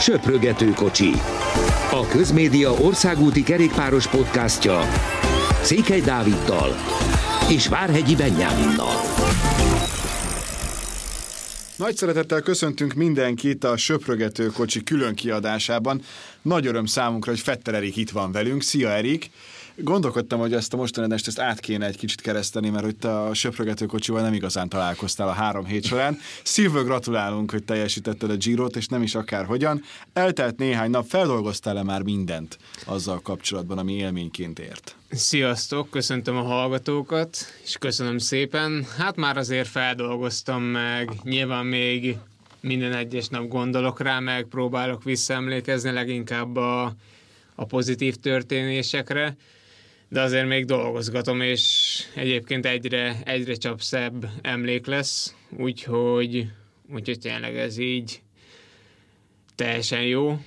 Söprögető kocsi. A Közmédia országúti kerékpáros podcastja Székely Dáviddal és Várhegyi Benyáminnal. Nagy szeretettel köszöntünk mindenkit a Söprögető kocsi külön kiadásában. Nagy öröm számunkra, hogy Fetter Erik itt van velünk. Szia Erik! Gondolkodtam, hogy ezt a mostani adást ezt át kéne egy kicsit kereszteni, mert hogy a söprögető kocsival nem igazán találkoztál a három hét során. Szívből gratulálunk, hogy teljesítetted a Girot, és nem is akár hogyan. Eltelt néhány nap, feldolgoztál-e már mindent azzal kapcsolatban, ami élményként ért? Sziasztok, köszöntöm a hallgatókat, és köszönöm szépen. Hát már azért feldolgoztam meg, nyilván még minden egyes nap gondolok rá, meg próbálok visszaemlékezni leginkább a, a pozitív történésekre de azért még dolgozgatom, és egyébként egyre, egyre csak szebb emlék lesz, úgyhogy, úgyhogy tényleg ez így teljesen jó,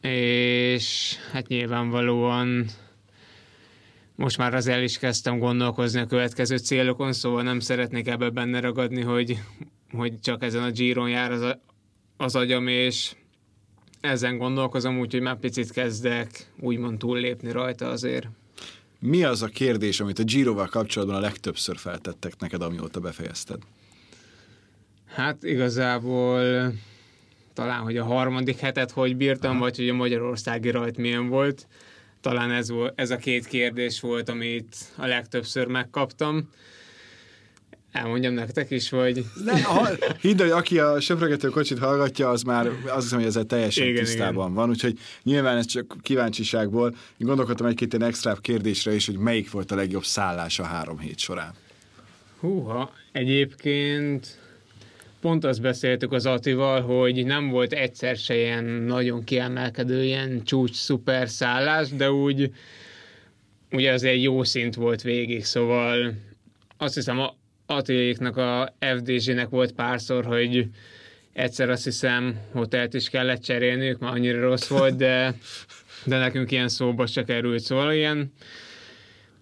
és hát nyilvánvalóan most már az el is kezdtem gondolkozni a következő célokon, szóval nem szeretnék ebbe benne ragadni, hogy, hogy csak ezen a Giron jár az, a, az agyam, és ezen gondolkozom, úgyhogy már picit kezdek úgymond túllépni rajta azért. Mi az a kérdés, amit a Giroval kapcsolatban a legtöbbször feltettek neked, amióta befejezted? Hát igazából talán, hogy a harmadik hetet hogy bírtam, Aha. vagy hogy a magyarországi rajt milyen volt. Talán ez, volt, ez a két kérdés volt, amit a legtöbbször megkaptam. Elmondjam nektek is, hogy... Ne, ha, hidd, hogy aki a söprögető kocsit hallgatja, az már azt hiszem, hogy ezzel teljesen igen, tisztában igen. van, úgyhogy nyilván ez csak kíváncsiságból. Én gondolkodtam egy-két ilyen extra kérdésre is, hogy melyik volt a legjobb szállás a három hét során. Húha, egyébként pont azt beszéltük az Atival, hogy nem volt egyszer se ilyen nagyon kiemelkedő, ilyen csúcs szuper szállás, de úgy ugye az egy jó szint volt végig, szóval azt hiszem Attiléknak a FDZ-nek volt párszor, hogy egyszer azt hiszem hotelt is kellett cserélniük, mert annyira rossz volt, de, de nekünk ilyen szóba se került. Szóval ilyen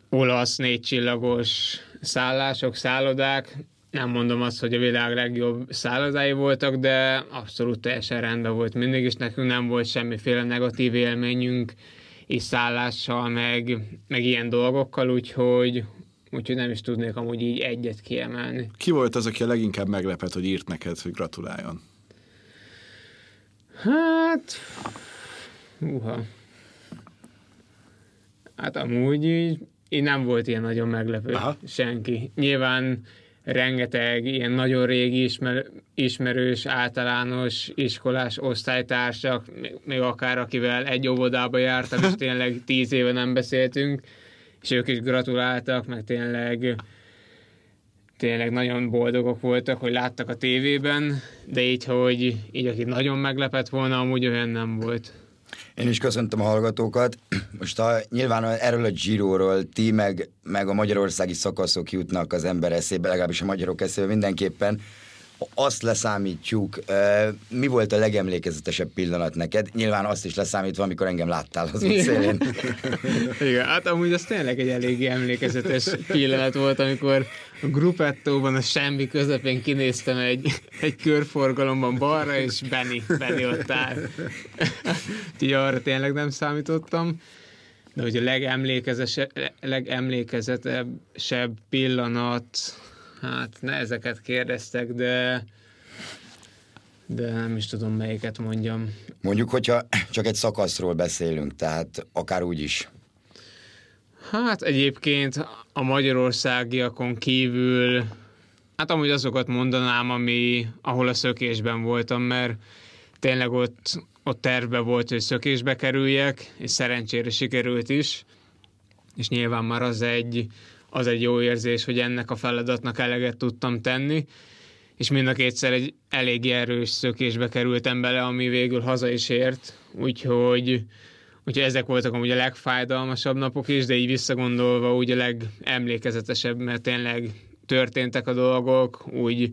olasz, négy csillagos szállások, szállodák, nem mondom azt, hogy a világ legjobb szállodái voltak, de abszolút teljesen rendben volt mindig, és nekünk nem volt semmiféle negatív élményünk és szállással, meg, meg ilyen dolgokkal, úgyhogy, úgyhogy nem is tudnék amúgy így egyet kiemelni. Ki volt az, aki a leginkább meglepett, hogy írt neked, hogy gratuláljon? Hát... Uha. Hát amúgy így, így nem volt ilyen nagyon meglepő Aha. senki. Nyilván rengeteg ilyen nagyon régi ismer, ismerős, általános iskolás osztálytársak, még akár akivel egy óvodába jártam, és tényleg tíz éve nem beszéltünk, és ők is gratuláltak, meg tényleg tényleg nagyon boldogok voltak, hogy láttak a tévében, de így, hogy így, aki nagyon meglepett volna, amúgy olyan nem volt. Én is köszöntöm a hallgatókat. Most a, nyilván erről a Giroról ti meg, meg a magyarországi szakaszok jutnak az ember eszébe, legalábbis a magyarok eszébe mindenképpen azt leszámítjuk, mi volt a legemlékezetesebb pillanat neked? Nyilván azt is leszámítva, amikor engem láttál az szélén. Igen, hát amúgy az tényleg egy eléggé emlékezetes pillanat volt, amikor a grupettóban a semmi közepén kinéztem egy, egy körforgalomban balra, és Benny, Benny ott áll. Úgyhogy arra tényleg nem számítottam. De hogy a legemlékezetesebb pillanat, Hát ne ezeket kérdeztek, de de nem is tudom melyiket mondjam. Mondjuk, hogyha csak egy szakaszról beszélünk, tehát akár úgy is. Hát egyébként a magyarországiakon kívül, hát amúgy azokat mondanám, ami, ahol a szökésben voltam, mert tényleg ott, ott terve volt, hogy szökésbe kerüljek, és szerencsére sikerült is, és nyilván már az egy, az egy jó érzés, hogy ennek a feladatnak eleget tudtam tenni, és mind a kétszer egy elég erős szökésbe kerültem bele, ami végül haza is ért, úgyhogy, úgyhogy ezek voltak amúgy a legfájdalmasabb napok is, de így visszagondolva úgy a legemlékezetesebb, mert tényleg történtek a dolgok, úgy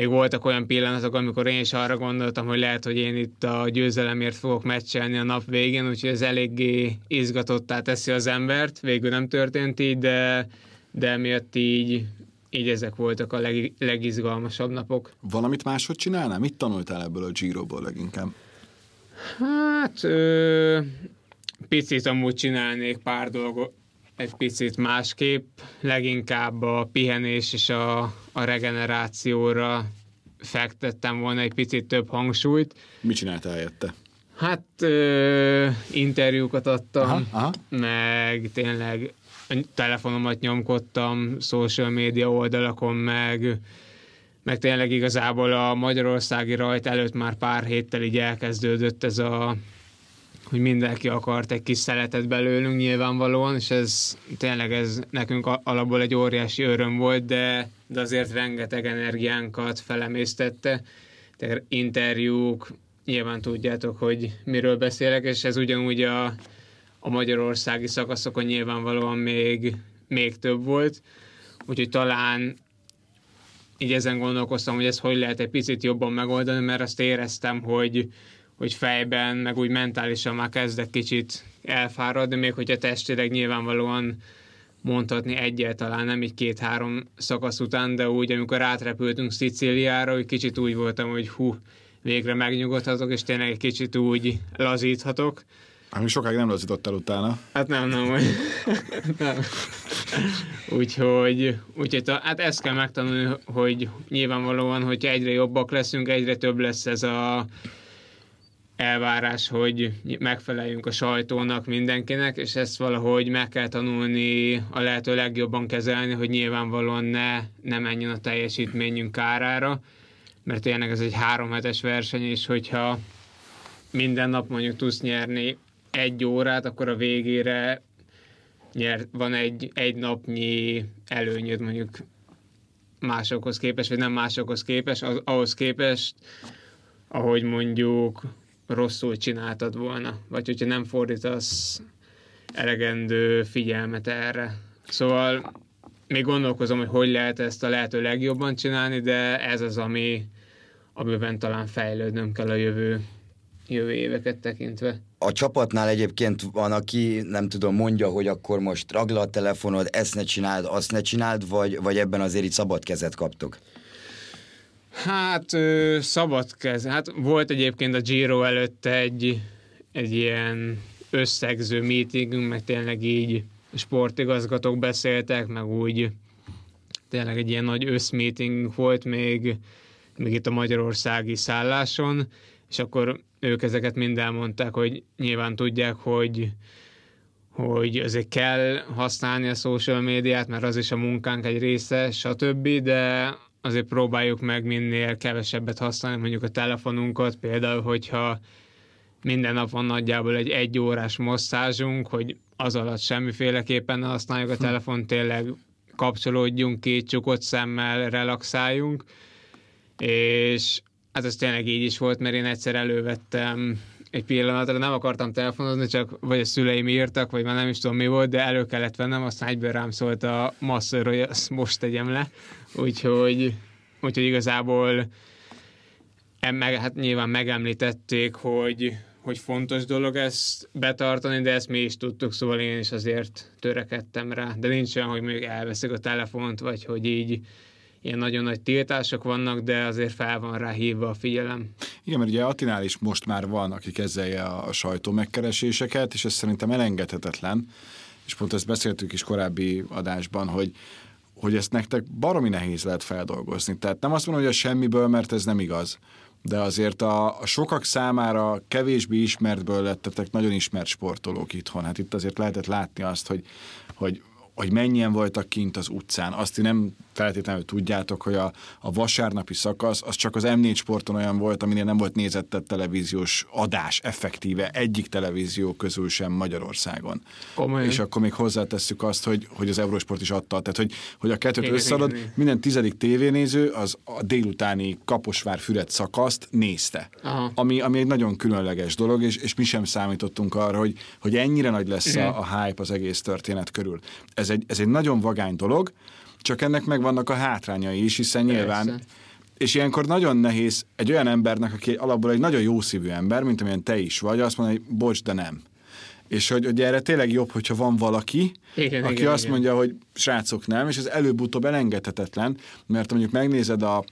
még voltak olyan pillanatok, amikor én is arra gondoltam, hogy lehet, hogy én itt a győzelemért fogok meccselni a nap végén, úgyhogy ez eléggé izgatottá teszi az embert. Végül nem történt így, de, de miatt így, így ezek voltak a leg, legizgalmasabb napok. Valamit máshogy csinálnál? Mit tanultál ebből a Giroból leginkább? Hát ö, picit amúgy csinálnék pár dolgot, egy picit másképp, leginkább a pihenés és a, a regenerációra fektettem volna egy picit több hangsúlyt. Mit csináltál helyette? Hát ö, interjúkat adtam, Aha, aha. meg tényleg telefonomat nyomkodtam, social média oldalakon, meg, meg tényleg igazából a magyarországi rajt előtt már pár héttel így elkezdődött ez a hogy mindenki akart egy kis szeletet belőlünk nyilvánvalóan, és ez tényleg ez nekünk alapból egy óriási öröm volt, de, de azért rengeteg energiánkat felemésztette. Tehát interjúk, nyilván tudjátok, hogy miről beszélek, és ez ugyanúgy a, a magyarországi szakaszokon nyilvánvalóan még, még több volt. Úgyhogy talán így ezen gondolkoztam, hogy ez hogy lehet egy picit jobban megoldani, mert azt éreztem, hogy, hogy fejben, meg úgy mentálisan már kezdek kicsit elfáradni, még hogyha testileg nyilvánvalóan mondhatni egyáltalán nem így két-három szakasz után, de úgy, amikor átrepültünk Szicíliára, hogy kicsit úgy voltam, hogy hú, végre megnyugodhatok, és tényleg egy kicsit úgy lazíthatok. Ami sokáig nem lazítottál utána. Hát nem, nem. nem. úgyhogy, úgyhogy hát ezt kell megtanulni, hogy nyilvánvalóan, hogyha egyre jobbak leszünk, egyre több lesz ez a elvárás, hogy megfeleljünk a sajtónak, mindenkinek, és ezt valahogy meg kell tanulni a lehető legjobban kezelni, hogy nyilvánvalóan ne, ne menjen a teljesítményünk kárára, mert tényleg ez egy három hetes verseny, és hogyha minden nap mondjuk tudsz nyerni egy órát, akkor a végére nyert, van egy, egy napnyi előnyöd mondjuk másokhoz képest, vagy nem másokhoz képest, az, ahhoz képest, ahogy mondjuk rosszul csináltad volna, vagy hogyha nem fordítasz elegendő figyelmet erre. Szóval még gondolkozom, hogy hogy lehet ezt a lehető legjobban csinálni, de ez az, ami, amiben talán fejlődnöm kell a jövő, jövő éveket tekintve. A csapatnál egyébként van, aki nem tudom, mondja, hogy akkor most ragla a telefonod, ezt ne csináld, azt ne csináld, vagy, vagy ebben azért így szabad kezet kaptok? Hát ö, szabad kez. Hát volt egyébként a Giro előtt egy, egy ilyen összegző meetingünk, meg tényleg így sportigazgatók beszéltek, meg úgy tényleg egy ilyen nagy összmeeting volt még, még itt a magyarországi szálláson, és akkor ők ezeket mind elmondták, hogy nyilván tudják, hogy hogy azért kell használni a social médiát, mert az is a munkánk egy része, stb., de azért próbáljuk meg minél kevesebbet használni, mondjuk a telefonunkat, például, hogyha minden nap van nagyjából egy egy órás masszázsunk, hogy az alatt semmiféleképpen ne használjuk a hm. telefon, tényleg kapcsolódjunk ki, csukott szemmel, relaxáljunk, és hát ez tényleg így is volt, mert én egyszer elővettem egy pillanatra, nem akartam telefonozni, csak vagy a szüleim írtak, vagy már nem is tudom mi volt, de elő kellett vennem, aztán egyből rám szólt a masször, hogy azt most tegyem le. Úgyhogy, úgyhogy igazából meg, hát nyilván megemlítették, hogy, hogy fontos dolog ezt betartani, de ezt mi is tudtuk, szóval én is azért törekedtem rá. De nincs olyan, hogy még elveszik a telefont, vagy hogy így ilyen nagyon nagy tiltások vannak, de azért fel van rá hívva a figyelem. Igen, mert ugye Attinál is most már van, aki kezelje a sajtó megkereséseket, és ez szerintem elengedhetetlen, és pont ezt beszéltük is korábbi adásban, hogy hogy ezt nektek baromi nehéz lehet feldolgozni. Tehát nem azt mondom, hogy a semmiből, mert ez nem igaz. De azért a, a sokak számára kevésbé ismertből lettetek nagyon ismert sportolók itthon. Hát itt azért lehetett látni azt, hogy, hogy hogy mennyien voltak kint az utcán. Azt nem feltétlenül tudjátok, hogy a, a vasárnapi szakasz az csak az M4 sporton olyan volt, aminél nem volt nézettebb televíziós adás effektíve egyik televízió közül sem Magyarországon. Komolyan. És akkor még hozzátesszük azt, hogy, hogy az Eurosport is adta. Tehát, hogy, hogy a kettőt igen, összeadod, igen, minden tizedik tévénéző az a délutáni Kaposvár-Füred szakaszt nézte. Aha. Ami, ami egy nagyon különleges dolog, és, és mi sem számítottunk arra, hogy, hogy ennyire nagy lesz a, a hype az egész történet körül. Ez egy, ez egy nagyon vagány dolog, csak ennek megvannak a hátrányai is, hiszen Persze. nyilván és ilyenkor nagyon nehéz egy olyan embernek, aki alapból egy nagyon jó szívű ember, mint amilyen te is vagy, azt mondani, hogy bocs, de nem. És hogy, hogy erre tényleg jobb, hogyha van valaki, igen, aki igen, azt igen. mondja, hogy srácok nem, és ez előbb-utóbb elengedhetetlen, mert mondjuk megnézed a,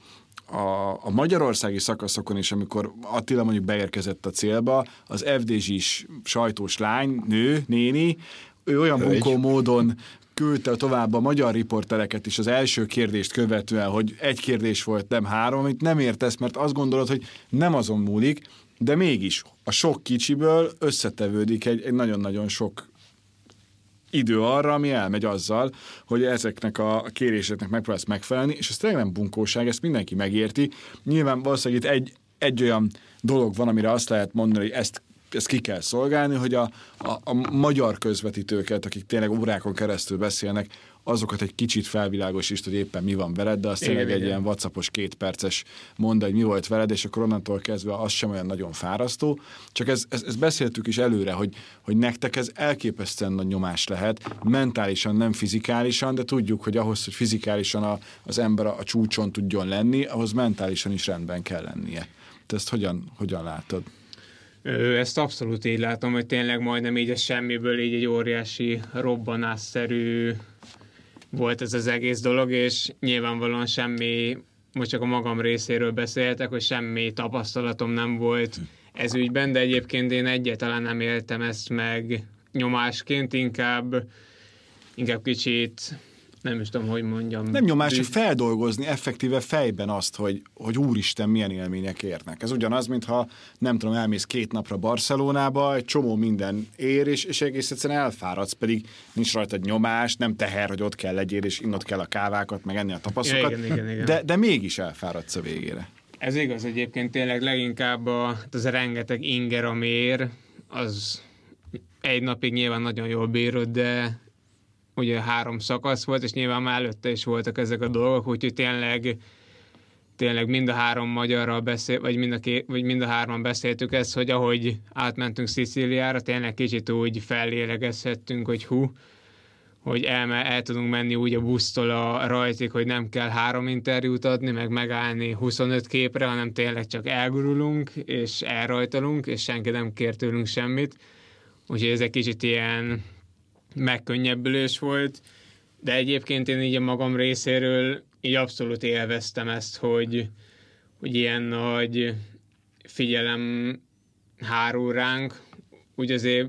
a, a magyarországi szakaszokon is, amikor Attila mondjuk beérkezett a célba, az FDZ-s sajtós lány, nő, néni, ő olyan bunkó módon küldte tovább a magyar riportereket is az első kérdést követően, hogy egy kérdés volt, nem három, amit nem értesz, mert azt gondolod, hogy nem azon múlik, de mégis a sok kicsiből összetevődik egy, egy nagyon-nagyon sok idő arra, ami elmegy azzal, hogy ezeknek a kéréseknek megpróbálsz megfelelni, és ez tényleg nem bunkóság, ezt mindenki megérti. Nyilván valószínűleg itt egy, egy olyan dolog van, amire azt lehet mondani, hogy ezt ezt ki kell szolgálni, hogy a, a, a magyar közvetítőket, akik tényleg órákon keresztül beszélnek, azokat egy kicsit felvilágosít, hogy éppen mi van veled, de azt igen, tényleg egy ilyen whatsappos kétperces mondd, hogy mi volt veled, és akkor onnantól kezdve az sem olyan nagyon fárasztó. Csak ez, ez, ez beszéltük is előre, hogy, hogy nektek ez elképesztően nagy nyomás lehet, mentálisan, nem fizikálisan, de tudjuk, hogy ahhoz, hogy fizikálisan a, az ember a, a csúcson tudjon lenni, ahhoz mentálisan is rendben kell lennie. Te ezt hogyan, hogyan látod? Ezt abszolút így látom, hogy tényleg majdnem így a semmiből így egy óriási robbanásszerű volt ez az egész dolog, és nyilvánvalóan semmi, most csak a magam részéről beszéltek, hogy semmi tapasztalatom nem volt ez ügyben, de egyébként én egyáltalán nem éltem ezt meg nyomásként, inkább, inkább kicsit nem is tudom, hogy mondjam. Nem nyomás, hogy feldolgozni effektíve fejben azt, hogy, hogy úristen, milyen élmények érnek. Ez ugyanaz, mintha nem tudom, elmész két napra Barcelonába, egy csomó minden ér, és, és egész egyszerűen elfáradsz, pedig nincs rajta nyomás, nem teher, hogy ott kell legyél, és innod kell a kávákat, meg enni a tapaszokat, igen, igen, igen. De, de mégis elfáradsz a végére. Ez igaz egyébként tényleg leginkább a, hát az a rengeteg inger, ami ér, az egy napig nyilván nagyon jól bírod, de ugye három szakasz volt, és nyilván már előtte is voltak ezek a dolgok, úgyhogy tényleg tényleg mind a három magyarral beszél, vagy mind a, ké, vagy mind a hárman beszéltük ezt, hogy ahogy átmentünk Szicíliára, tényleg kicsit úgy fellélegezhettünk, hogy hú, hogy el, el tudunk menni úgy a busztól a rajtig, hogy nem kell három interjút adni, meg megállni 25 képre, hanem tényleg csak elgurulunk, és elrajtalunk, és senki nem kér tőlünk semmit. Úgyhogy ez egy kicsit ilyen megkönnyebbülés volt, de egyébként én így a magam részéről így abszolút élveztem ezt, hogy, hogy ilyen nagy figyelem hárul ránk, úgy azért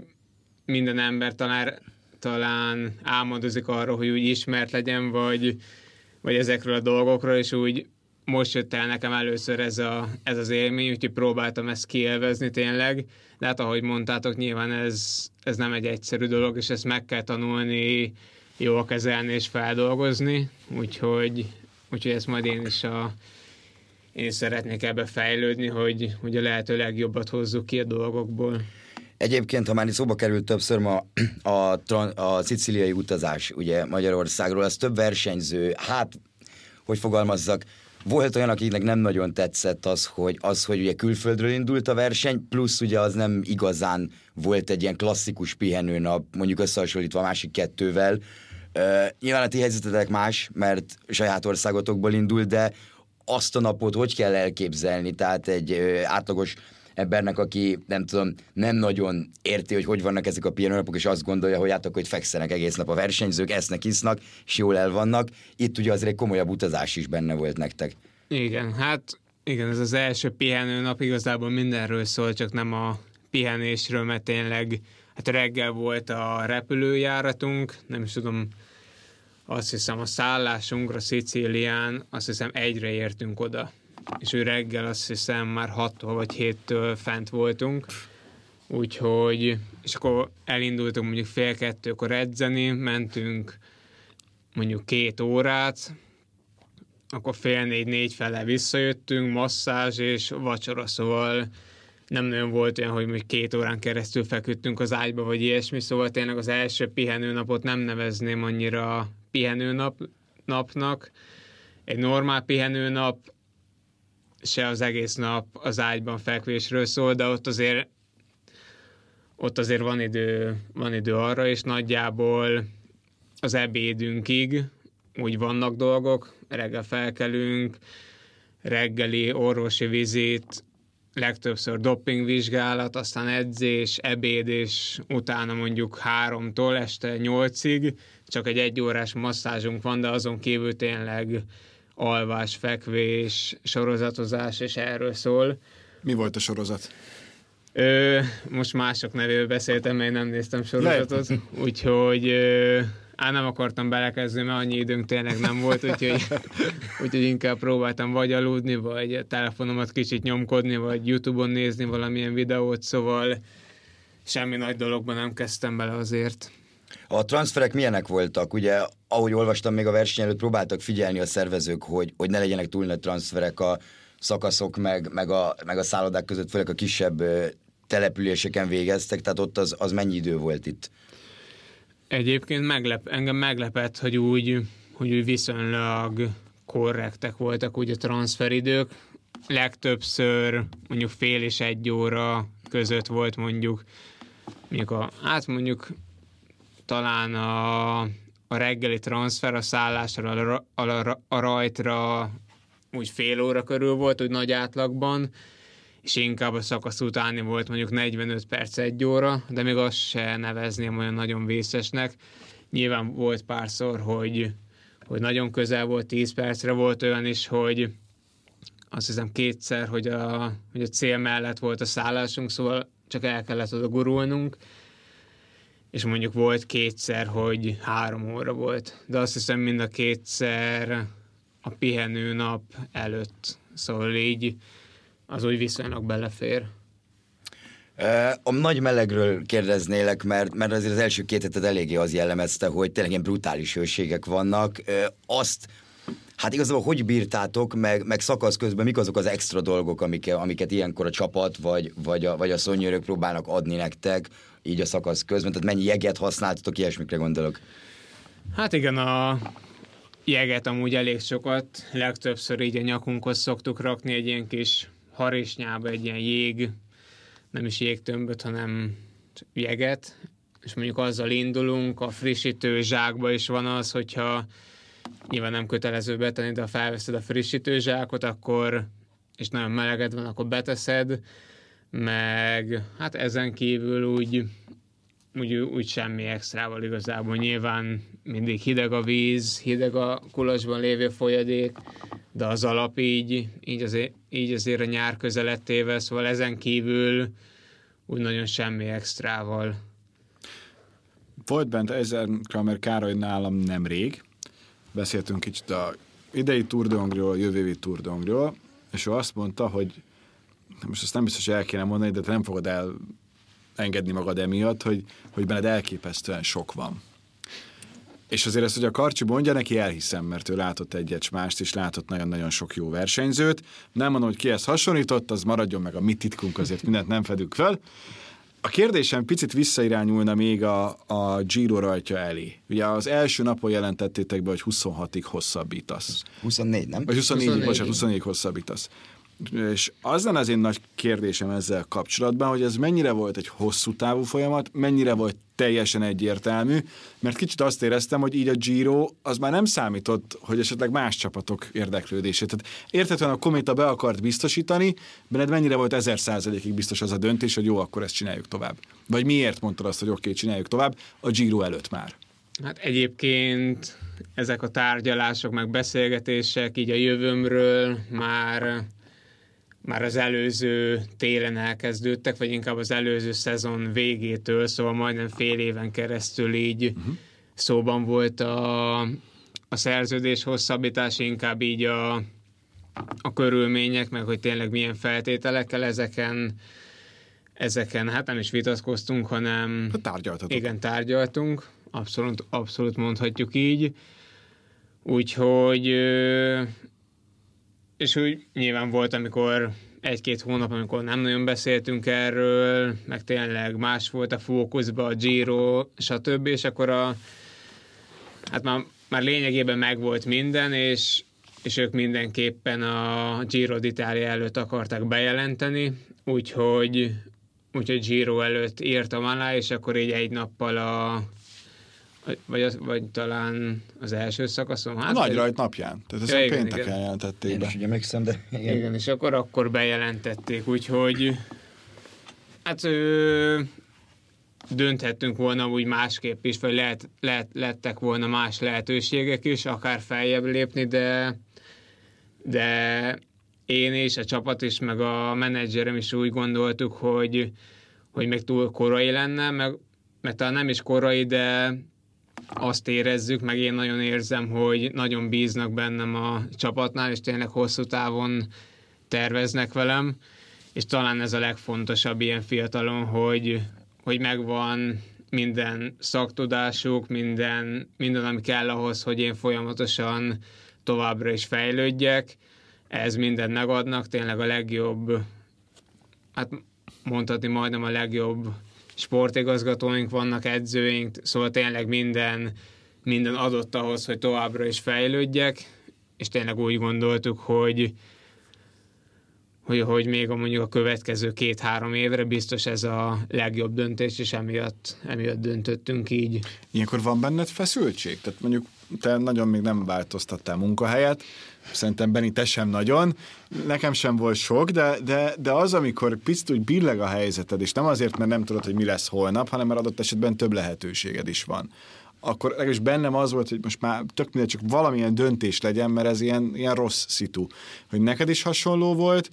minden ember talán, talán álmodozik arról, hogy úgy ismert legyen, vagy, vagy ezekről a dolgokról, és úgy most jött el nekem először ez, a, ez az élmény, úgyhogy próbáltam ezt kielvezni tényleg, de hát ahogy mondtátok, nyilván ez, ez nem egy egyszerű dolog, és ezt meg kell tanulni, jól kezelni és feldolgozni, úgyhogy, úgyhogy ezt majd én is a, én szeretnék ebbe fejlődni, hogy, hogy a lehető legjobbat hozzuk ki a dolgokból. Egyébként, ha már itt szóba került többször ma a, a, a szicíliai utazás, ugye Magyarországról, az több versenyző, hát, hogy fogalmazzak, volt olyan, akinek nem nagyon tetszett az, hogy, az, hogy ugye külföldről indult a verseny, plusz ugye az nem igazán volt egy ilyen klasszikus pihenőnap, mondjuk összehasonlítva a másik kettővel. Uh, nyilván a ti helyzetetek más, mert saját országotokból indult, de azt a napot hogy kell elképzelni? Tehát egy uh, átlagos embernek, aki nem tudom, nem nagyon érti, hogy hogy vannak ezek a pihenőnapok, és azt gondolja, hogy hát hogy fekszenek egész nap a versenyzők, esznek, isznak, és jól el vannak. Itt ugye azért egy komolyabb utazás is benne volt nektek. Igen, hát igen, ez az első pihenőnap igazából mindenről szól, csak nem a pihenésről, mert tényleg hát reggel volt a repülőjáratunk, nem is tudom, azt hiszem a szállásunkra Szicílián, azt hiszem egyre értünk oda és ő reggel azt hiszem már 6 vagy 7-től fent voltunk, úgyhogy, és akkor elindultunk mondjuk fél kettőkor edzeni, mentünk mondjuk két órát, akkor fél négy-négy fele visszajöttünk, masszázs és vacsora, szóval nem nagyon volt olyan, hogy még két órán keresztül feküdtünk az ágyba, vagy ilyesmi, szóval tényleg az első pihenőnapot nem nevezném annyira pihenőnap, napnak. Egy normál pihenőnap se az egész nap az ágyban fekvésről szól, de ott azért ott azért van idő, van idő arra, és nagyjából az ebédünkig úgy vannak dolgok, reggel felkelünk, reggeli orvosi vizit, legtöbbször dopingvizsgálat, aztán edzés, ebéd, és utána mondjuk háromtól este nyolcig, csak egy egyórás masszázsunk van, de azon kívül tényleg alvás, fekvés, sorozatozás, és erről szól. Mi volt a sorozat? Ö, most mások nevével beszéltem, mert nem néztem sorozatot, úgyhogy ö, á, nem akartam belekezdeni, mert annyi időnk tényleg nem volt, úgyhogy, úgyhogy inkább próbáltam vagy aludni, vagy a telefonomat kicsit nyomkodni, vagy Youtube-on nézni valamilyen videót, szóval semmi nagy dologban nem kezdtem bele azért. A transferek milyenek voltak? Ugye, ahogy olvastam még a verseny előtt, próbáltak figyelni a szervezők, hogy, hogy ne legyenek túl nagy transferek a szakaszok, meg, meg, a, meg a szállodák között, főleg a kisebb településeken végeztek, tehát ott az, az mennyi idő volt itt? Egyébként meglep, engem meglepett, hogy úgy, hogy úgy viszonylag korrektek voltak úgy a transferidők. Legtöbbször mondjuk fél és egy óra között volt mondjuk, mondjuk a, hát mondjuk talán a, a reggeli transfer a szállásra, a, a, a rajtra úgy fél óra körül volt, úgy nagy átlagban, és inkább a szakasz utáni volt mondjuk 45 perc, egy óra, de még azt se nevezném olyan nagyon vészesnek. Nyilván volt párszor, hogy, hogy nagyon közel volt, 10 percre volt olyan is, hogy azt hiszem kétszer, hogy a, hogy a cél mellett volt a szállásunk, szóval csak el kellett oda gurulnunk, és mondjuk volt kétszer, hogy három óra volt, de azt hiszem mind a kétszer a pihenő nap előtt, szóval így az úgy viszonylag belefér. A nagy melegről kérdeznélek, mert, mert azért az első két hetet eléggé az jellemezte, hogy tényleg ilyen brutális hőségek vannak. Azt, hát igazából hogy bírtátok, meg, meg szakasz közben mik azok az extra dolgok, amiket, amiket ilyenkor a csapat vagy, vagy a, vagy a szonyőrök próbálnak adni nektek, így a szakasz közben? Tehát mennyi jeget használtatok, ilyesmikre gondolok? Hát igen, a jeget amúgy elég sokat, legtöbbször így a nyakunkhoz szoktuk rakni egy ilyen kis harisnyába egy ilyen jég, nem is jégtömböt, hanem jeget, és mondjuk azzal indulunk, a frissítő zsákba is van az, hogyha nyilván nem kötelező betenni, de ha felveszed a frissítő zsákot, akkor és nagyon meleged van, akkor beteszed, meg hát ezen kívül úgy, úgy, úgy semmi extrával igazából. Nyilván mindig hideg a víz, hideg a kulasban lévő folyadék, de az alap így, így, azért, így azért a nyár közelettével, szóval ezen kívül úgy nagyon semmi extrával. Volt bent ezer Kramer Károly nálam nemrég, beszéltünk kicsit a idei Tour de Hongriról, a jövő évi Tour de Hongriról, és ő azt mondta, hogy most ezt nem biztos, hogy el kéne mondani, de te nem fogod el engedni magad emiatt, hogy, hogy benned elképesztően sok van. És azért ezt, hogy a Karcsi mondja, neki elhiszem, mert ő látott egyet mást, és látott nagyon-nagyon sok jó versenyzőt. Nem mondom, hogy ki ezt hasonlított, az maradjon meg a mi titkunk, azért mindent nem fedünk fel. A kérdésem picit visszairányulna még a, a Giro rajtja elé. Ugye az első napon jelentettétek be, hogy 26-ig hosszabbítasz. 24, nem? Vagy 24, 24 bocsánat, 24 hosszabbítasz. És az lenne az én nagy kérdésem ezzel kapcsolatban, hogy ez mennyire volt egy hosszú távú folyamat, mennyire volt teljesen egyértelmű, mert kicsit azt éreztem, hogy így a Giro az már nem számított, hogy esetleg más csapatok érdeklődését. Tehát értetően a Kométa be akart biztosítani, benned mennyire volt ezer százalékig biztos az a döntés, hogy jó, akkor ezt csináljuk tovább. Vagy miért mondtad azt, hogy oké, okay, csináljuk tovább a Giro előtt már? Hát egyébként ezek a tárgyalások, meg beszélgetések így a jövőmről már már az előző télen elkezdődtek, vagy inkább az előző szezon végétől, szóval majdnem fél éven keresztül így uh-huh. szóban volt a, a szerződés hosszabbítás, inkább így a, a körülmények, meg hogy tényleg milyen feltételekkel ezeken ezeken hát nem is vitatkoztunk, hanem hát tárgyaltatok. Igen, tárgyaltunk, abszolút, abszolút mondhatjuk így. Úgyhogy és úgy nyilván volt, amikor egy-két hónap, amikor nem nagyon beszéltünk erről, meg tényleg más volt a fókuszban, a Giro, stb., és akkor a, hát már, már lényegében megvolt minden, és, és ők mindenképpen a Giro d'Italia előtt akarták bejelenteni, úgyhogy, úgyhogy Giro előtt írtam alá, és akkor így egy nappal a vagy, az, vagy talán az első szakaszon. Hát, a nagy rajt napján. Tehát ezt ja, igen, pénteken igen. jelentették Én be. is ugye emlékszem, de igen. igen. és akkor akkor bejelentették, úgyhogy hát ö, dönthettünk volna úgy másképp is, vagy lehet, lehet, lettek volna más lehetőségek is, akár feljebb lépni, de de én és a csapat is, meg a menedzserem is úgy gondoltuk, hogy, hogy még túl korai lenne, meg, meg talán nem is korai, de azt érezzük, meg én nagyon érzem, hogy nagyon bíznak bennem a csapatnál, és tényleg hosszú távon terveznek velem, és talán ez a legfontosabb ilyen fiatalon, hogy, hogy megvan minden szaktudásuk, minden, minden, ami kell ahhoz, hogy én folyamatosan továbbra is fejlődjek. Ez minden megadnak, tényleg a legjobb, hát mondhatni majdnem a legjobb sportigazgatóink vannak, edzőink, szóval tényleg minden, minden adott ahhoz, hogy továbbra is fejlődjek, és tényleg úgy gondoltuk, hogy, hogy, hogy még a mondjuk a következő két-három évre biztos ez a legjobb döntés, és emiatt, emiatt döntöttünk így. Ilyenkor van benned feszültség? Tehát mondjuk te nagyon még nem változtattál munkahelyet, szerintem Beni, te sem nagyon, nekem sem volt sok, de, de, de az, amikor picit úgy billeg a helyzeted, és nem azért, mert nem tudod, hogy mi lesz holnap, hanem mert adott esetben több lehetőséged is van akkor legalábbis bennem az volt, hogy most már tök mindegy, csak valamilyen döntés legyen, mert ez ilyen, ilyen rossz szitu. Hogy neked is hasonló volt,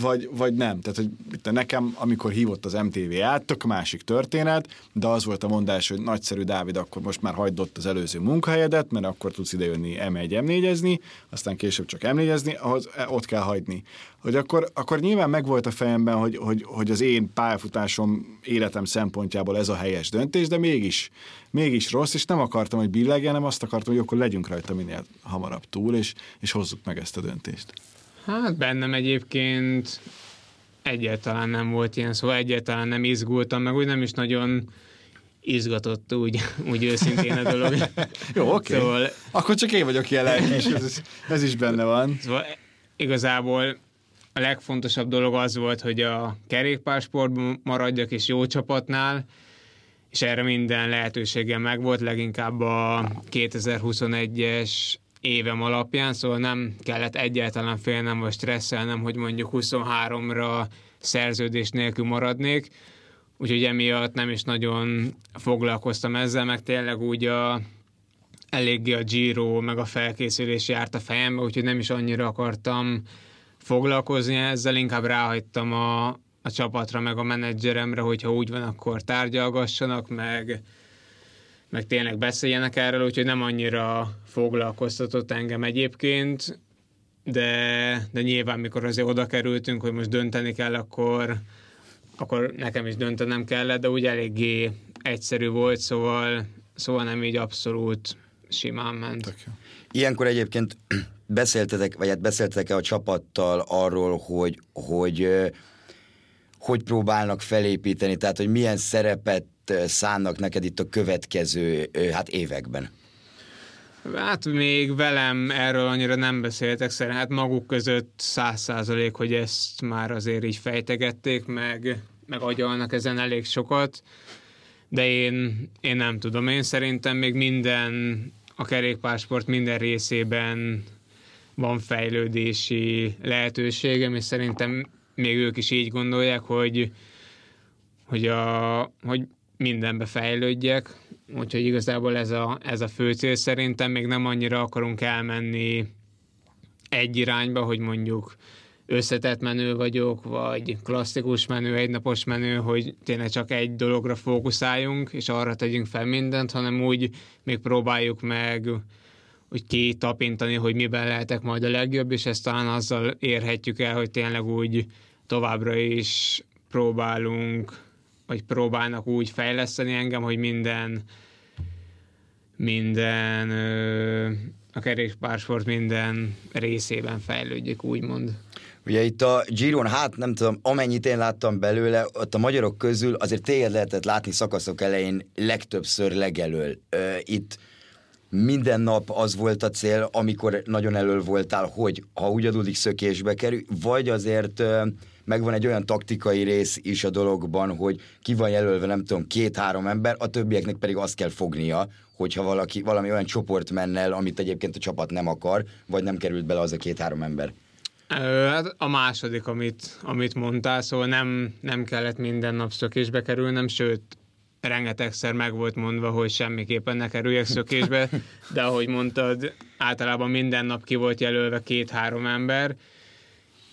vagy, vagy nem. Tehát, hogy itt nekem, amikor hívott az MTV át, tök másik történet, de az volt a mondás, hogy nagyszerű Dávid, akkor most már hagyd ott az előző munkahelyedet, mert akkor tudsz idejönni M1, M4-ezni, aztán később csak M4-ezni, ahhoz e, ott kell hagyni. Hogy akkor, akkor nyilván megvolt a fejemben, hogy, hogy, hogy az én pályafutásom életem szempontjából ez a helyes döntés, de mégis, mégis rossz, és nem akartam, hogy billegjen, hanem azt akartam, hogy akkor legyünk rajta minél hamarabb túl, és, és hozzuk meg ezt a döntést. Hát bennem egyébként egyáltalán nem volt ilyen, szóval egyáltalán nem izgultam, meg úgy nem is nagyon izgatott úgy, úgy őszintén a dolog. Jó, oké. Okay. Szóval... Akkor csak én vagyok jelen, és ez, ez is benne van. Szóval igazából a legfontosabb dolog az volt, hogy a kerékpársportban maradjak és jó csapatnál, és erre minden lehetőségem megvolt, leginkább a 2021-es évem alapján, szóval nem kellett egyáltalán félnem vagy stresszelnem, hogy mondjuk 23-ra szerződés nélkül maradnék, úgyhogy emiatt nem is nagyon foglalkoztam ezzel, meg tényleg úgy a, eléggé a Giro, meg a felkészülés járt a fejembe, úgyhogy nem is annyira akartam foglalkozni ezzel, inkább ráhagytam a, a csapatra, meg a menedzseremre, hogyha úgy van, akkor tárgyalgassanak, meg, meg tényleg beszéljenek erről, úgyhogy nem annyira foglalkoztatott engem egyébként, de, de nyilván, mikor azért oda kerültünk, hogy most dönteni kell, akkor, akkor nekem is döntenem kellett, de úgy eléggé egyszerű volt, szóval, szóval nem így abszolút simán ment. Ilyenkor egyébként beszéltetek, vagy hát beszéltetek-e a csapattal arról, hogy, hogy hogy próbálnak felépíteni, tehát hogy milyen szerepet szánnak neked itt a következő hát években? Hát még velem erről annyira nem beszéltek, szerintem hát maguk között száz százalék, hogy ezt már azért így fejtegették, meg, meg agyalnak ezen elég sokat, de én, én nem tudom, én szerintem még minden, a kerékpársport minden részében van fejlődési lehetőségem, és szerintem még ők is így gondolják, hogy, hogy, a, hogy mindenbe fejlődjek, úgyhogy igazából ez a, ez a fő cél. Szerintem, még nem annyira akarunk elmenni egy irányba, hogy mondjuk összetett menő vagyok, vagy klasszikus menő, egynapos menő, hogy tényleg csak egy dologra fókuszáljunk, és arra tegyünk fel mindent, hanem úgy még próbáljuk meg úgy kitapintani, hogy miben lehetek majd a legjobb, és ezt talán azzal érhetjük el, hogy tényleg úgy továbbra is próbálunk, vagy próbálnak úgy fejleszteni engem, hogy minden minden a kerékpársport minden részében fejlődjük, úgymond. Ugye itt a Giron, hát nem tudom, amennyit én láttam belőle, ott a magyarok közül azért téged lehetett látni szakaszok elején legtöbbször legelől. Itt minden nap az volt a cél, amikor nagyon elől voltál, hogy ha úgy adódik szökésbe kerül, vagy azért megvan egy olyan taktikai rész is a dologban, hogy ki van jelölve, nem tudom, két-három ember, a többieknek pedig azt kell fognia, hogyha valaki, valami olyan csoport menne el, amit egyébként a csapat nem akar, vagy nem került bele az a két-három ember. Hát a második, amit, amit mondtál, szóval nem, nem kellett minden nap szökésbe kerülnem, sőt, rengetegszer meg volt mondva, hogy semmiképpen ne kerüljek szökésbe, de ahogy mondtad, általában minden nap ki volt jelölve két-három ember,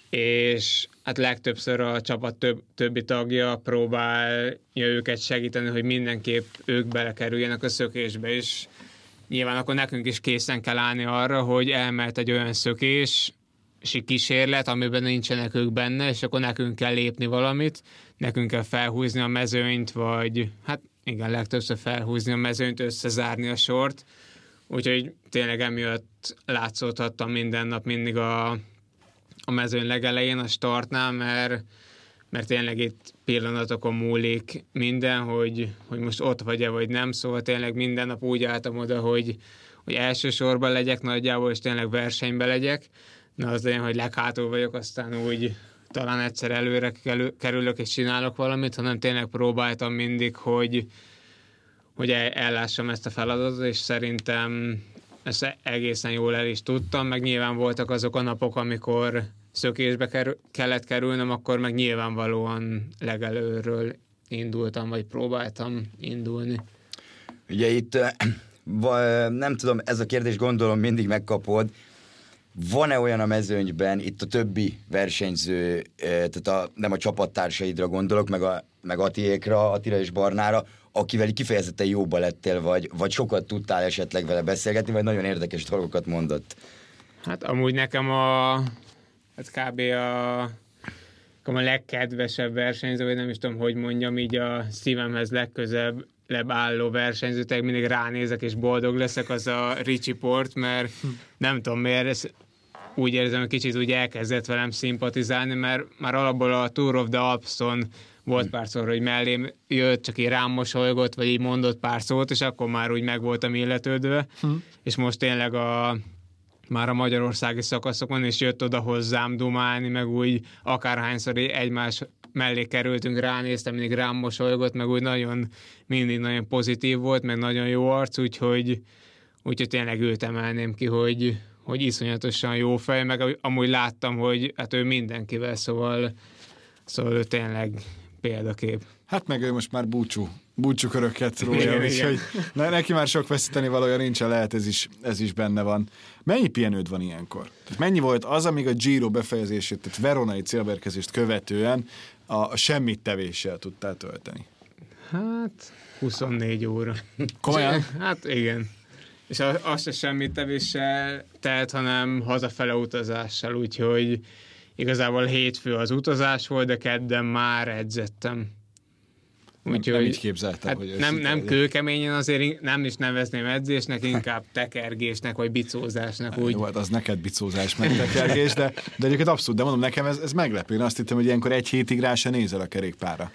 és hát legtöbbször a csapat több, többi tagja próbálja őket segíteni, hogy mindenképp ők belekerüljenek a szökésbe, és nyilván akkor nekünk is készen kell állni arra, hogy elmehet egy olyan szökés, kísérlet, amiben nincsenek ők benne, és akkor nekünk kell lépni valamit, nekünk kell felhúzni a mezőnyt, vagy hát igen, legtöbbször felhúzni a mezőnyt, összezárni a sort, úgyhogy tényleg emiatt látszódhattam minden nap mindig a, a mezőny legelején, a startnál, mert, mert tényleg itt pillanatokon múlik minden, hogy, hogy most ott vagy-e, vagy nem, szóval tényleg minden nap úgy álltam oda, hogy, hogy elsősorban legyek nagyjából, és tényleg versenybe legyek, na az olyan, hogy leghátul vagyok, aztán úgy talán egyszer előre kerülök és csinálok valamit, hanem tényleg próbáltam mindig, hogy, hogy ellássam ezt a feladatot, és szerintem ezt egészen jól el is tudtam, meg nyilván voltak azok a napok, amikor szökésbe kerül, kellett kerülnem, akkor meg nyilvánvalóan legelőről indultam, vagy próbáltam indulni. Ugye itt nem tudom, ez a kérdés gondolom mindig megkapod, van-e olyan a mezőnyben, itt a többi versenyző, tehát a, nem a csapattársaidra gondolok, meg, a, meg Atiékra, Atira és Barnára, akivel kifejezetten jóba lettél, vagy, vagy sokat tudtál esetleg vele beszélgetni, vagy nagyon érdekes dolgokat mondott? Hát amúgy nekem a, hát kb. a, a legkedvesebb versenyző, vagy nem is tudom, hogy mondjam, így a szívemhez legközebb álló versenyző, tehát mindig ránézek és boldog leszek, az a Richie Port, mert nem tudom miért, ez úgy érzem, hogy kicsit úgy elkezdett velem szimpatizálni, mert már alapból a Tour of the Alpson volt pár szor, hogy mellém jött, csak így rám mosolygott, vagy így mondott pár szót, és akkor már úgy meg voltam illetődve, hm. és most tényleg a már a magyarországi szakaszokon, és jött oda hozzám dumálni, meg úgy akárhányszor egymás mellé kerültünk, ránéztem, mindig rám mosolygott, meg úgy nagyon, mindig nagyon pozitív volt, meg nagyon jó arc, úgyhogy, úgyhogy tényleg őt emelném ki, hogy, hogy iszonyatosan jó fej, meg amúgy láttam, hogy hát ő mindenkivel, szóval, szóval ő tényleg példakép. Hát meg ő most már búcsú, búcsú köröket rója, úgyhogy ne, neki már sok veszíteni valója nincsen, lehet ez is, ez is benne van. Mennyi pihenőd van ilyenkor? Tehát mennyi volt az, amíg a Giro befejezését, tehát veronai célberkezést követően a, a semmit tevéssel tudtál tölteni? Hát 24 óra. Komolyan? Hát igen. És azt se semmit tevéssel telt, hanem hazafele utazással, úgyhogy igazából hétfő az utazás volt, de kedden már edzettem. Úgyhogy, nem, nem így képzeltem, hát hogy nem, nem kőkeményen azért nem is nevezném edzésnek, inkább tekergésnek, vagy bicózásnak. Úgy. Jó, hát az neked bicózás, meg tekergés, de, de egyébként abszolút, de mondom, nekem ez, ez meglepő. Én azt hittem, hogy ilyenkor egy hétig rá se nézel a kerékpára.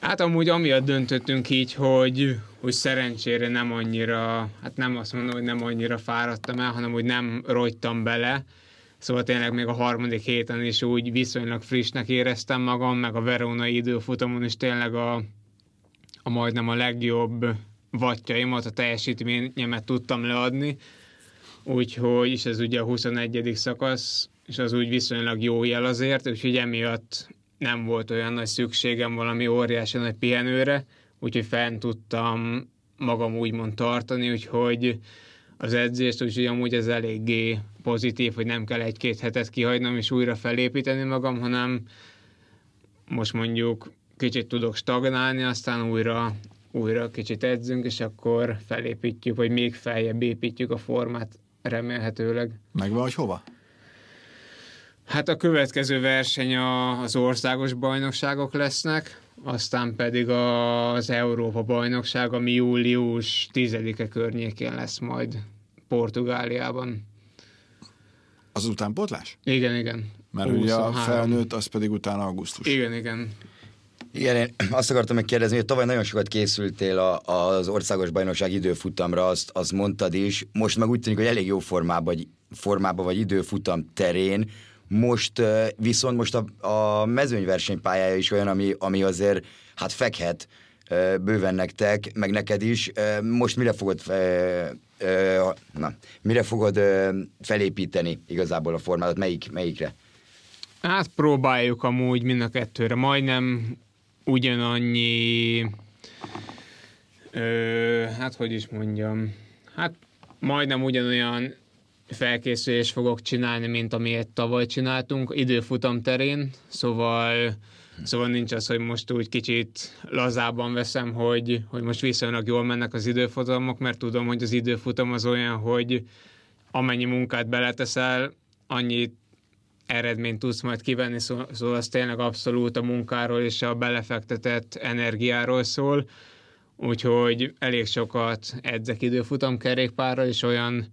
Hát amúgy amiatt döntöttünk így, hogy, hogy szerencsére nem annyira, hát nem azt mondom, hogy nem annyira fáradtam el, hanem hogy nem rogytam bele, Szóval tényleg még a harmadik héten is úgy viszonylag frissnek éreztem magam, meg a veronai időfutamon is tényleg a, a majdnem a legjobb vatjaimat, a teljesítményemet tudtam leadni. Úgyhogy, és ez ugye a 21. szakasz, és az úgy viszonylag jó jel azért, úgyhogy emiatt nem volt olyan nagy szükségem valami óriási nagy pihenőre, úgyhogy fent tudtam magam úgymond tartani, úgyhogy az edzést, úgyhogy amúgy ez eléggé pozitív, hogy nem kell egy-két hetet kihagynom és újra felépíteni magam, hanem most mondjuk kicsit tudok stagnálni, aztán újra, újra kicsit edzünk, és akkor felépítjük, vagy még feljebb építjük a formát remélhetőleg. Megvan, hogy hova? Hát a következő verseny az országos bajnokságok lesznek, aztán pedig az Európa bajnokság, ami július 10-e környékén lesz majd Portugáliában. Az utánpótlás? Igen, igen. Mert 23. ugye a felnőtt, az pedig utána augusztus. Igen, igen. Igen, én azt akartam megkérdezni, hogy tavaly nagyon sokat készültél a, az országos bajnokság időfutamra, azt, azt mondtad is. Most meg úgy tűnik, hogy elég jó formában vagy, formában vagy időfutam terén. Most viszont most a, a mezőnyversenypályája is olyan, ami, ami azért hát fekhet bőven nektek, meg neked is. Most mire fogod na, mire fogod felépíteni igazából a formádat, melyik, melyikre? Hát próbáljuk amúgy mind a kettőre, majdnem ugyanannyi Ö, hát hogy is mondjam, hát majdnem ugyanolyan felkészülés fogok csinálni, mint amilyet tavaly csináltunk időfutam terén, szóval Szóval nincs az, hogy most úgy kicsit lazában veszem, hogy, hogy most viszonylag jól mennek az időfutamok, mert tudom, hogy az időfutam az olyan, hogy amennyi munkát beleteszel, annyi eredményt tudsz majd kivenni, szóval az tényleg abszolút a munkáról és a belefektetett energiáról szól, úgyhogy elég sokat edzek időfutam kerékpárral, és olyan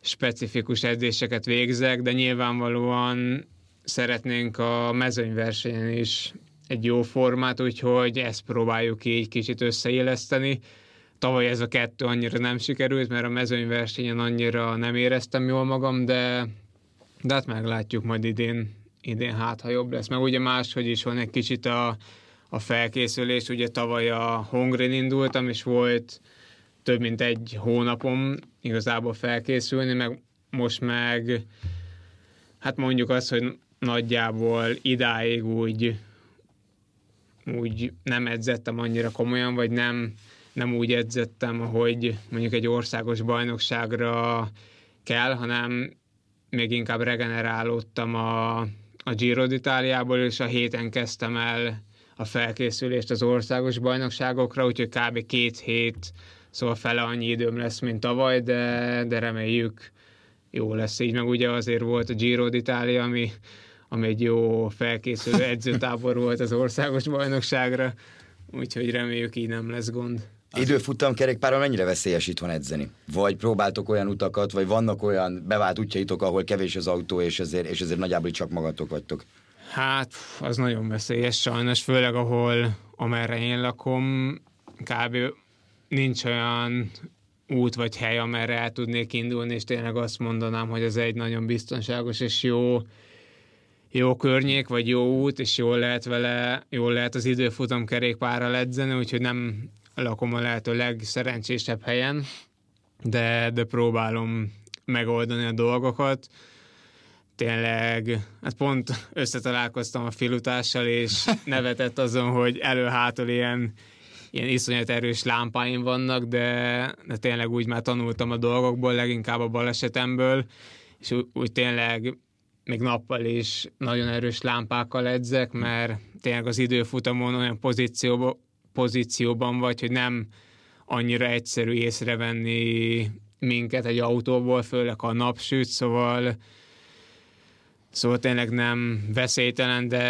specifikus edzéseket végzek, de nyilvánvalóan szeretnénk a mezőnyversenyen is egy jó formát, úgyhogy ezt próbáljuk így kicsit összeilleszteni. Tavaly ez a kettő annyira nem sikerült, mert a mezőnyversenyen annyira nem éreztem jól magam, de, de hát meglátjuk majd idén, idén hát, ha jobb lesz. Meg ugye máshogy is van egy kicsit a, a felkészülés, ugye tavaly a Hongrin indultam, és volt több mint egy hónapom igazából felkészülni, meg most meg hát mondjuk azt, hogy nagyjából idáig úgy, úgy nem edzettem annyira komolyan, vagy nem, nem úgy edzettem, hogy mondjuk egy országos bajnokságra kell, hanem még inkább regenerálódtam a, a Giro d'Italiából, és a héten kezdtem el a felkészülést az országos bajnokságokra, úgyhogy kb. két hét, szóval fele annyi időm lesz, mint tavaly, de, de reméljük jó lesz így, meg ugye azért volt a Giro d'Italia, ami ami egy jó felkészülő edzőtábor volt az országos bajnokságra, úgyhogy reméljük így nem lesz gond. Időfutam kerékpárral mennyire veszélyes itt van edzeni? Vagy próbáltok olyan utakat, vagy vannak olyan bevált útjaitok, ahol kevés az autó, és ezért, és ezért nagyjából csak magatok vagytok? Hát, az nagyon veszélyes sajnos, főleg ahol, amerre én lakom, kb. nincs olyan út vagy hely, amerre el tudnék indulni, és tényleg azt mondanám, hogy ez egy nagyon biztonságos és jó jó környék, vagy jó út, és jól lehet vele, jól lehet az időfutam kerékpárral edzeni, úgyhogy nem lakom a lehető legszerencsésebb helyen, de, de próbálom megoldani a dolgokat. Tényleg, hát pont összetalálkoztam a filutással, és nevetett azon, hogy elő-hátul ilyen, ilyen iszonyat erős lámpáim vannak, de, de tényleg úgy már tanultam a dolgokból, leginkább a balesetemből, és úgy, úgy tényleg még nappal is nagyon erős lámpákkal edzek, mert tényleg az időfutamon olyan pozícióban, pozícióban vagy, hogy nem annyira egyszerű észrevenni minket egy autóból, főleg a napsüt, szóval szóval tényleg nem veszélytelen, de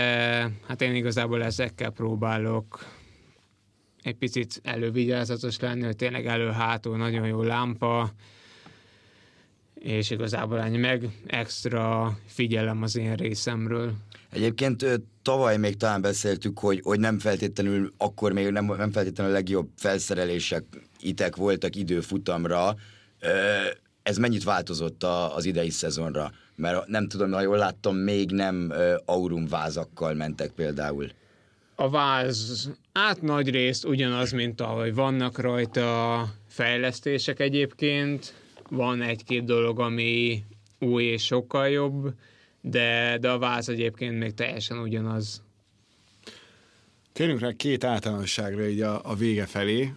hát én igazából ezekkel próbálok egy picit elővigyázatos lenni, hogy tényleg elő-hátul nagyon jó lámpa, és igazából ennyi meg extra figyelem az én részemről. Egyébként tavaly még talán beszéltük, hogy, hogy nem feltétlenül, akkor még nem, nem feltétlenül a legjobb felszerelések itek voltak időfutamra. Ez mennyit változott az idei szezonra? Mert nem tudom, ha jól láttam, még nem aurum vázakkal mentek például. A váz át nagy részt ugyanaz, mint ahogy vannak rajta fejlesztések egyébként, van egy-két dolog, ami új és sokkal jobb, de, de a váz egyébként még teljesen ugyanaz. Térjünk rá két általánosságra így a, a vége felé.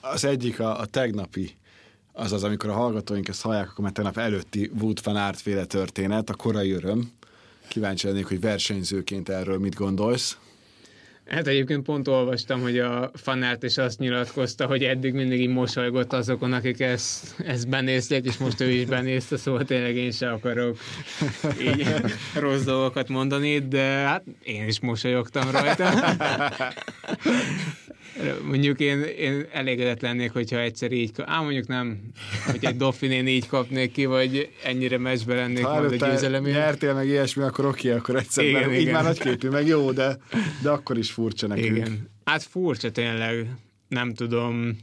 Az egyik a, a tegnapi, azaz amikor a hallgatóink ezt hallják, akkor már tegnap előtti Wood van Aert féle történet, a korai öröm. Kíváncsi lennék, hogy versenyzőként erről mit gondolsz. Hát egyébként pont olvastam, hogy a fanárt is azt nyilatkozta, hogy eddig mindig így mosolygott azokon, akik ezt, ezt benézték, és most ő is benézte, szóval tényleg én se akarok így rossz dolgokat mondani, de hát én is mosolyogtam rajta. Mondjuk én, én elégedett lennék, hogyha egyszer így, á, mondjuk nem, hogy egy Dauphinén így kapnék ki, vagy ennyire meccsbe lennék ha majd a győzelemért. nyertél meg ilyesmi, akkor oké, akkor egyszer, igen, mert igen. így már nagyképű, meg jó, de, de akkor is furcsa nekünk. Igen. Hát furcsa tényleg, nem tudom,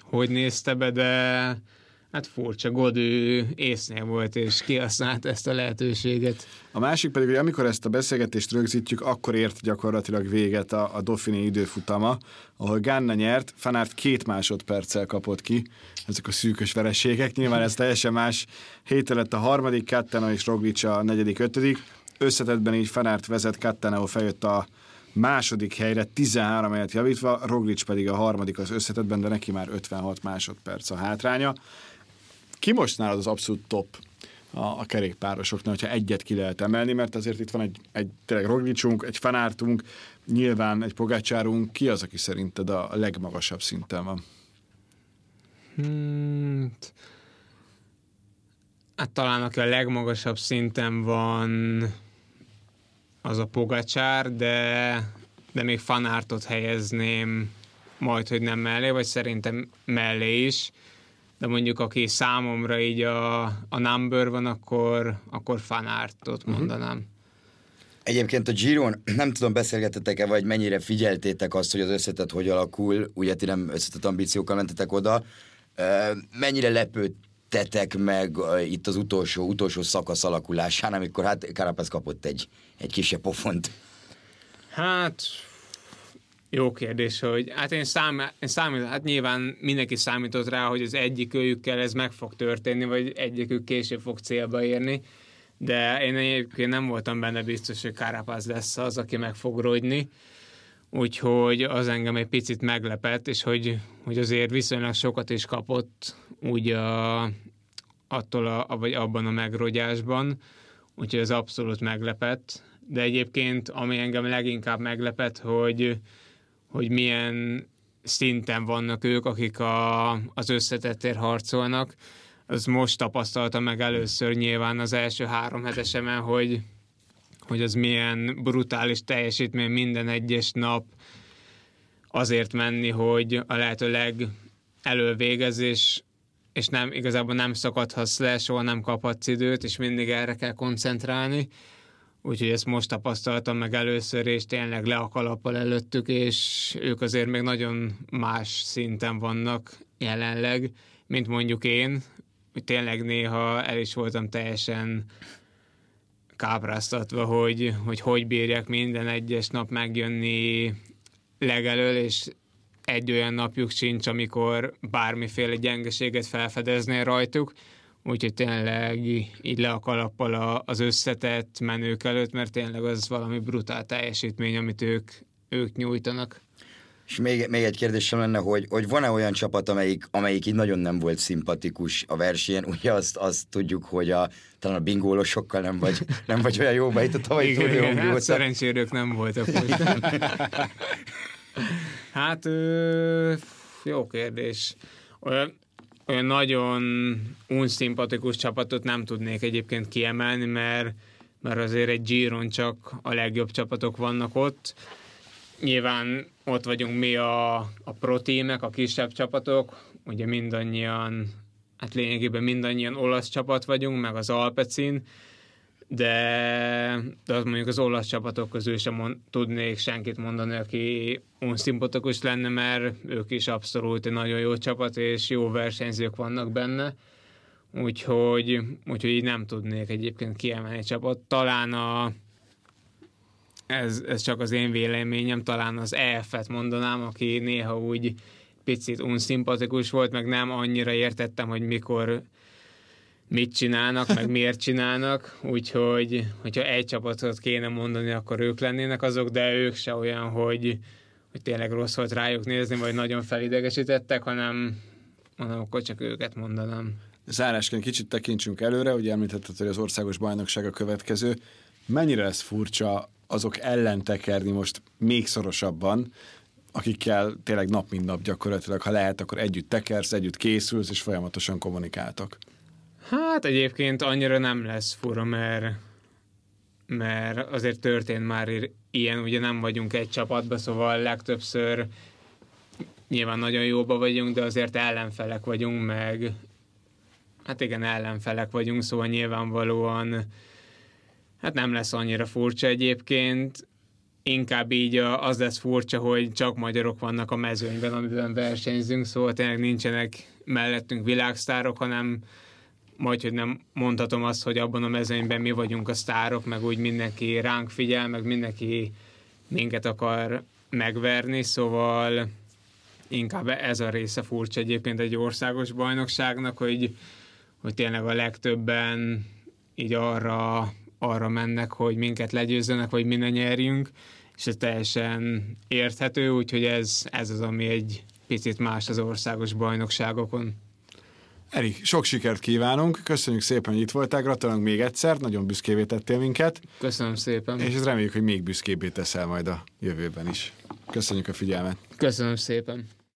hogy nézte be, de Hát furcsa, Godő észnél volt, és kihasznált ezt a lehetőséget. A másik pedig, hogy amikor ezt a beszélgetést rögzítjük, akkor ért gyakorlatilag véget a, a Dauphiné időfutama, ahol Ganna nyert, Fanárt két másodperccel kapott ki, ezek a szűkös vereségek. Nyilván ez teljesen más. Héten lett a harmadik, Kattena és Roglic a negyedik, ötödik. Összetetben így Fanárt vezet, Kattenau feljött a második helyre 13 helyet javítva, Roglic pedig a harmadik az összetetben, de neki már 56 másodperc a hátránya. Ki most nálad az abszolút top a, a kerékpárosoknál, hogyha egyet ki lehet emelni, mert azért itt van egy, egy tényleg Roglicunk, egy Fanártunk, nyilván egy Pogácsárunk, ki az, aki szerinted a legmagasabb szinten van? Hmm, hát talán aki a legmagasabb szinten van az a Pogacsár, de, de még Fanártot helyezném majd, hogy nem mellé, vagy szerintem mellé is de mondjuk aki számomra így a, a number van, akkor, akkor fanártot mhm. mondanám. Uh-huh. Egyébként a Giron, nem tudom, beszélgetetek-e, vagy mennyire figyeltétek azt, hogy az összetett hogy alakul, ugye ti nem összetett ambíciókkal mentetek oda, mennyire lepődtetek meg itt az utolsó, utolsó szakasz alakulásán, amikor hát Carapaz kapott egy, egy kisebb pofont? Hát jó kérdés, hogy hát én, szám, én számít, hát nyilván mindenki számított rá, hogy az egyik őjükkel ez meg fog történni, vagy egyikük később fog célba érni, de én egyébként nem voltam benne biztos, hogy Kárapáz lesz az, aki meg fog rogyni, úgyhogy az engem egy picit meglepett, és hogy, hogy azért viszonylag sokat is kapott úgy a, attól a, vagy abban a megrogyásban, úgyhogy ez abszolút meglepett, de egyébként ami engem leginkább meglepett, hogy hogy milyen szinten vannak ők, akik a, az összetettért harcolnak. Az most tapasztaltam meg először nyilván az első három hetesemen, hogy, hogy az milyen brutális teljesítmény minden egyes nap azért menni, hogy a lehető legelővégez, és, és nem, igazából nem szakadhatsz le, soha nem kaphatsz időt, és mindig erre kell koncentrálni úgyhogy ezt most tapasztaltam meg először, és tényleg le a kalappal előttük, és ők azért még nagyon más szinten vannak jelenleg, mint mondjuk én. Tényleg néha el is voltam teljesen kápráztatva, hogy, hogy hogy bírják minden egyes nap megjönni legelől, és egy olyan napjuk sincs, amikor bármiféle gyengeséget felfedeznél rajtuk, úgyhogy tényleg így le a kalappal az összetett menők előtt, mert tényleg az valami brutál teljesítmény, amit ők, ők nyújtanak. És még, még egy kérdésem lenne, hogy, hogy van-e olyan csapat, amelyik, amelyik így nagyon nem volt szimpatikus a versenyen? Ugye azt, azt tudjuk, hogy a, talán a bingólosokkal nem vagy, nem vagy olyan jó itt a tavalyi igen, igen, hát szerencsére nem voltak most. hát ö, jó kérdés. Olyan, olyan nagyon unszimpatikus csapatot nem tudnék egyébként kiemelni, mert, mert azért egy Giron csak a legjobb csapatok vannak ott. Nyilván ott vagyunk mi a, a protímek, a kisebb csapatok, ugye mindannyian, hát lényegében mindannyian olasz csapat vagyunk, meg az Alpecin, de, de az mondjuk az olasz csapatok közül sem mond, tudnék senkit mondani, aki unszimpatikus lenne, mert ők is abszolút egy nagyon jó csapat, és jó versenyzők vannak benne, úgyhogy, úgyhogy így nem tudnék egyébként kiemelni egy csapat. Talán a, ez, ez csak az én véleményem, talán az EF-et mondanám, aki néha úgy picit unszimpatikus volt, meg nem annyira értettem, hogy mikor mit csinálnak, meg miért csinálnak, úgyhogy hogyha egy csapatot kéne mondani, akkor ők lennének azok, de ők se olyan, hogy, hogy tényleg rossz volt rájuk nézni, vagy nagyon felidegesítettek, hanem, hanem akkor csak őket mondanám. Zárásként kicsit tekintsünk előre, ugye említetted, hogy az országos bajnokság a következő. Mennyire lesz furcsa azok ellen tekerni most még szorosabban, akikkel tényleg nap mint nap gyakorlatilag, ha lehet, akkor együtt tekersz, együtt készülsz, és folyamatosan kommunikáltok. Hát egyébként annyira nem lesz fura, mert, mert azért történt már ilyen, ugye nem vagyunk egy csapatban, szóval legtöbbször nyilván nagyon jóba vagyunk, de azért ellenfelek vagyunk, meg hát igen, ellenfelek vagyunk, szóval nyilvánvalóan hát nem lesz annyira furcsa egyébként, inkább így az lesz furcsa, hogy csak magyarok vannak a mezőnyben, amiben versenyzünk, szóval tényleg nincsenek mellettünk világsztárok, hanem majd, hogy nem mondhatom azt, hogy abban a mezőnyben mi vagyunk a sztárok, meg úgy mindenki ránk figyel, meg mindenki minket akar megverni, szóval inkább ez a része furcsa egyébként egy országos bajnokságnak, hogy, hogy tényleg a legtöbben így arra, arra mennek, hogy minket legyőzzenek, vagy mi ne nyerjünk, és ez teljesen érthető, úgyhogy ez, ez az, ami egy picit más az országos bajnokságokon. Erik, sok sikert kívánunk, köszönjük szépen, hogy itt voltál, gratulálunk még egyszer, nagyon büszkévé tettél minket. Köszönöm szépen. És ez reméljük, hogy még büszkébbé teszel majd a jövőben is. Köszönjük a figyelmet. Köszönöm szépen.